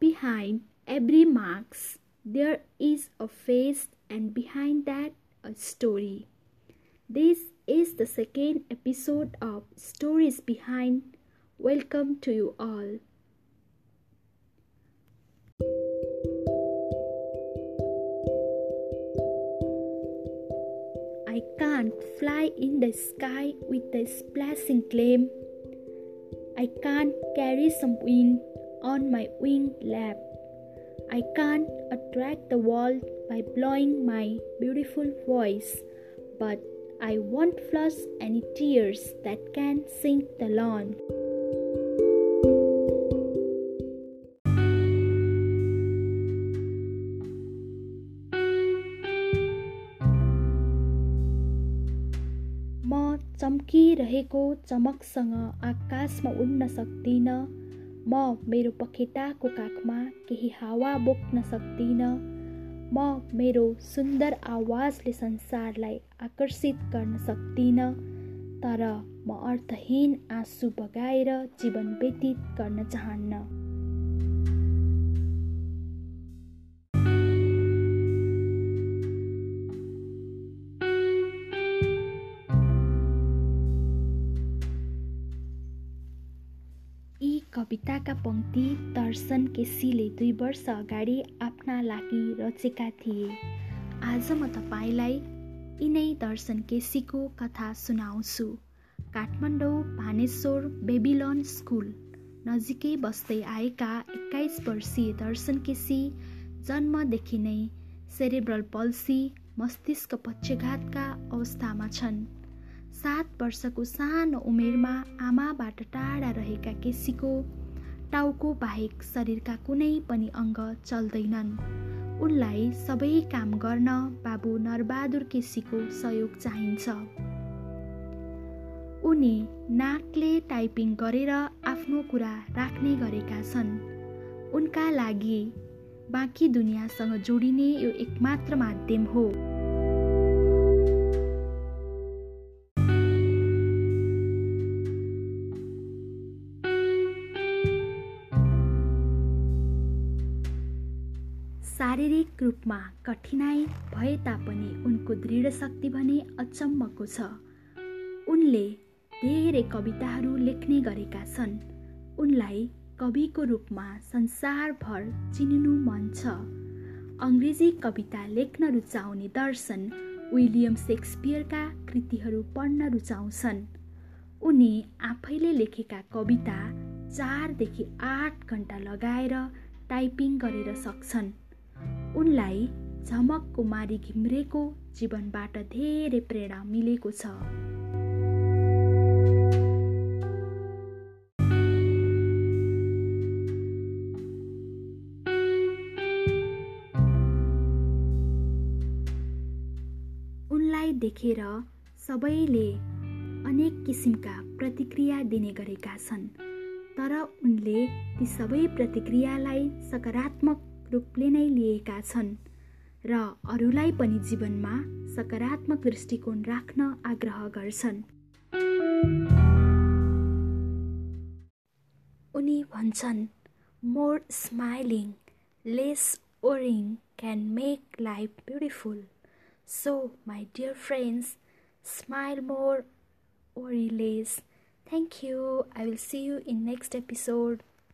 Behind every mask, there is a face, and behind that, a story. This is the second episode of Stories Behind. Welcome to you all. I can't fly in the sky with a splashing claim. I can't carry some wind on my wing lap. I can't attract the world by blowing my beautiful voice, but I won't flush any tears that can sink the lawn. म चम्किरहेको चमकसँग आकाशमा उड्न सक्दिनँ म मेरो पखेटाको काखमा केही हावा बोक्न सक्दिनँ। म मेरो सुन्दर आवाजले संसारलाई आकर्षित गर्न सक्दिनँ। तर म अर्थहीन आँसु बगाएर जीवन व्यतीत गर्न चाहन्न। कविताका पङ्क्ति दर्शन केसीले दुई वर्ष अगाडि आफ्ना लागि रचेका थिए। आज म तपाईँलाई यिनै दर्शन केसीको कथा सुनाउँछु। काठमाडौँ भानेश्वर बेबिलोन स्कुल नजिकै बस्दै आएका एक्काइस वर्षीय दर्शन केसी जन्मदेखि नै सेरेब्रल पल्सी मस्तिष्क पक्षघातका अवस्थामा छन्। सात वर्षको सानो उमेरमा आमाबाट टाढा रहेका केसीको टाउको बाहेक शरीरका कुनै पनि अङ्ग चल्दैनन्। उनलाई सबै काम गर्न बाबु नरबहादुर केसीको सहयोग चाहिन्छ। उनी नाकले टाइपिङ गरेर आफ्नो कुरा राख्ने गरेका छन्। उनका लागि बाँकी दुनियाँसँग जोडिने यो एकमात्र माध्यम हो। शारीरिक रूपमा कठिनाई भए तापनि उनको दृढ शक्ति भने अचम्मको छ। उनले धेरै कविताहरू लेख्ने गरेका छन्। उनलाई कविको रूपमा संसारभर चिनिनु मन छ। अङ्ग्रेजी कविता लेख्न रुचाउने दर्शन विलियम सेक्सपियरका कृतिहरू पढ्न रुचाउँछन्। उनी आफैले लेखेका कविता चारदेखि आठ घन्टा लगाएर टाइपिङ गरेर सक्छन्। उनलाई झमक कुमारी घिम्रेको जीवनबाट धेरै प्रेरणा मिलेको छ। उनलाई देखेर सबैले अनेक किसिमका प्रतिक्रिया दिने गरेका छन् तर उनले ती सबै प्रतिक्रियालाई सकारात्मक रूपले नै लिएका छन् र अरूलाई पनि जीवनमा सकारात्मक दृष्टिकोण राख्न आग्रह गर्छन् उनी भन्छन् more smiling less worrying can make life beautiful so my dear friends smile more worry less. Thank you. I will see you in next episode.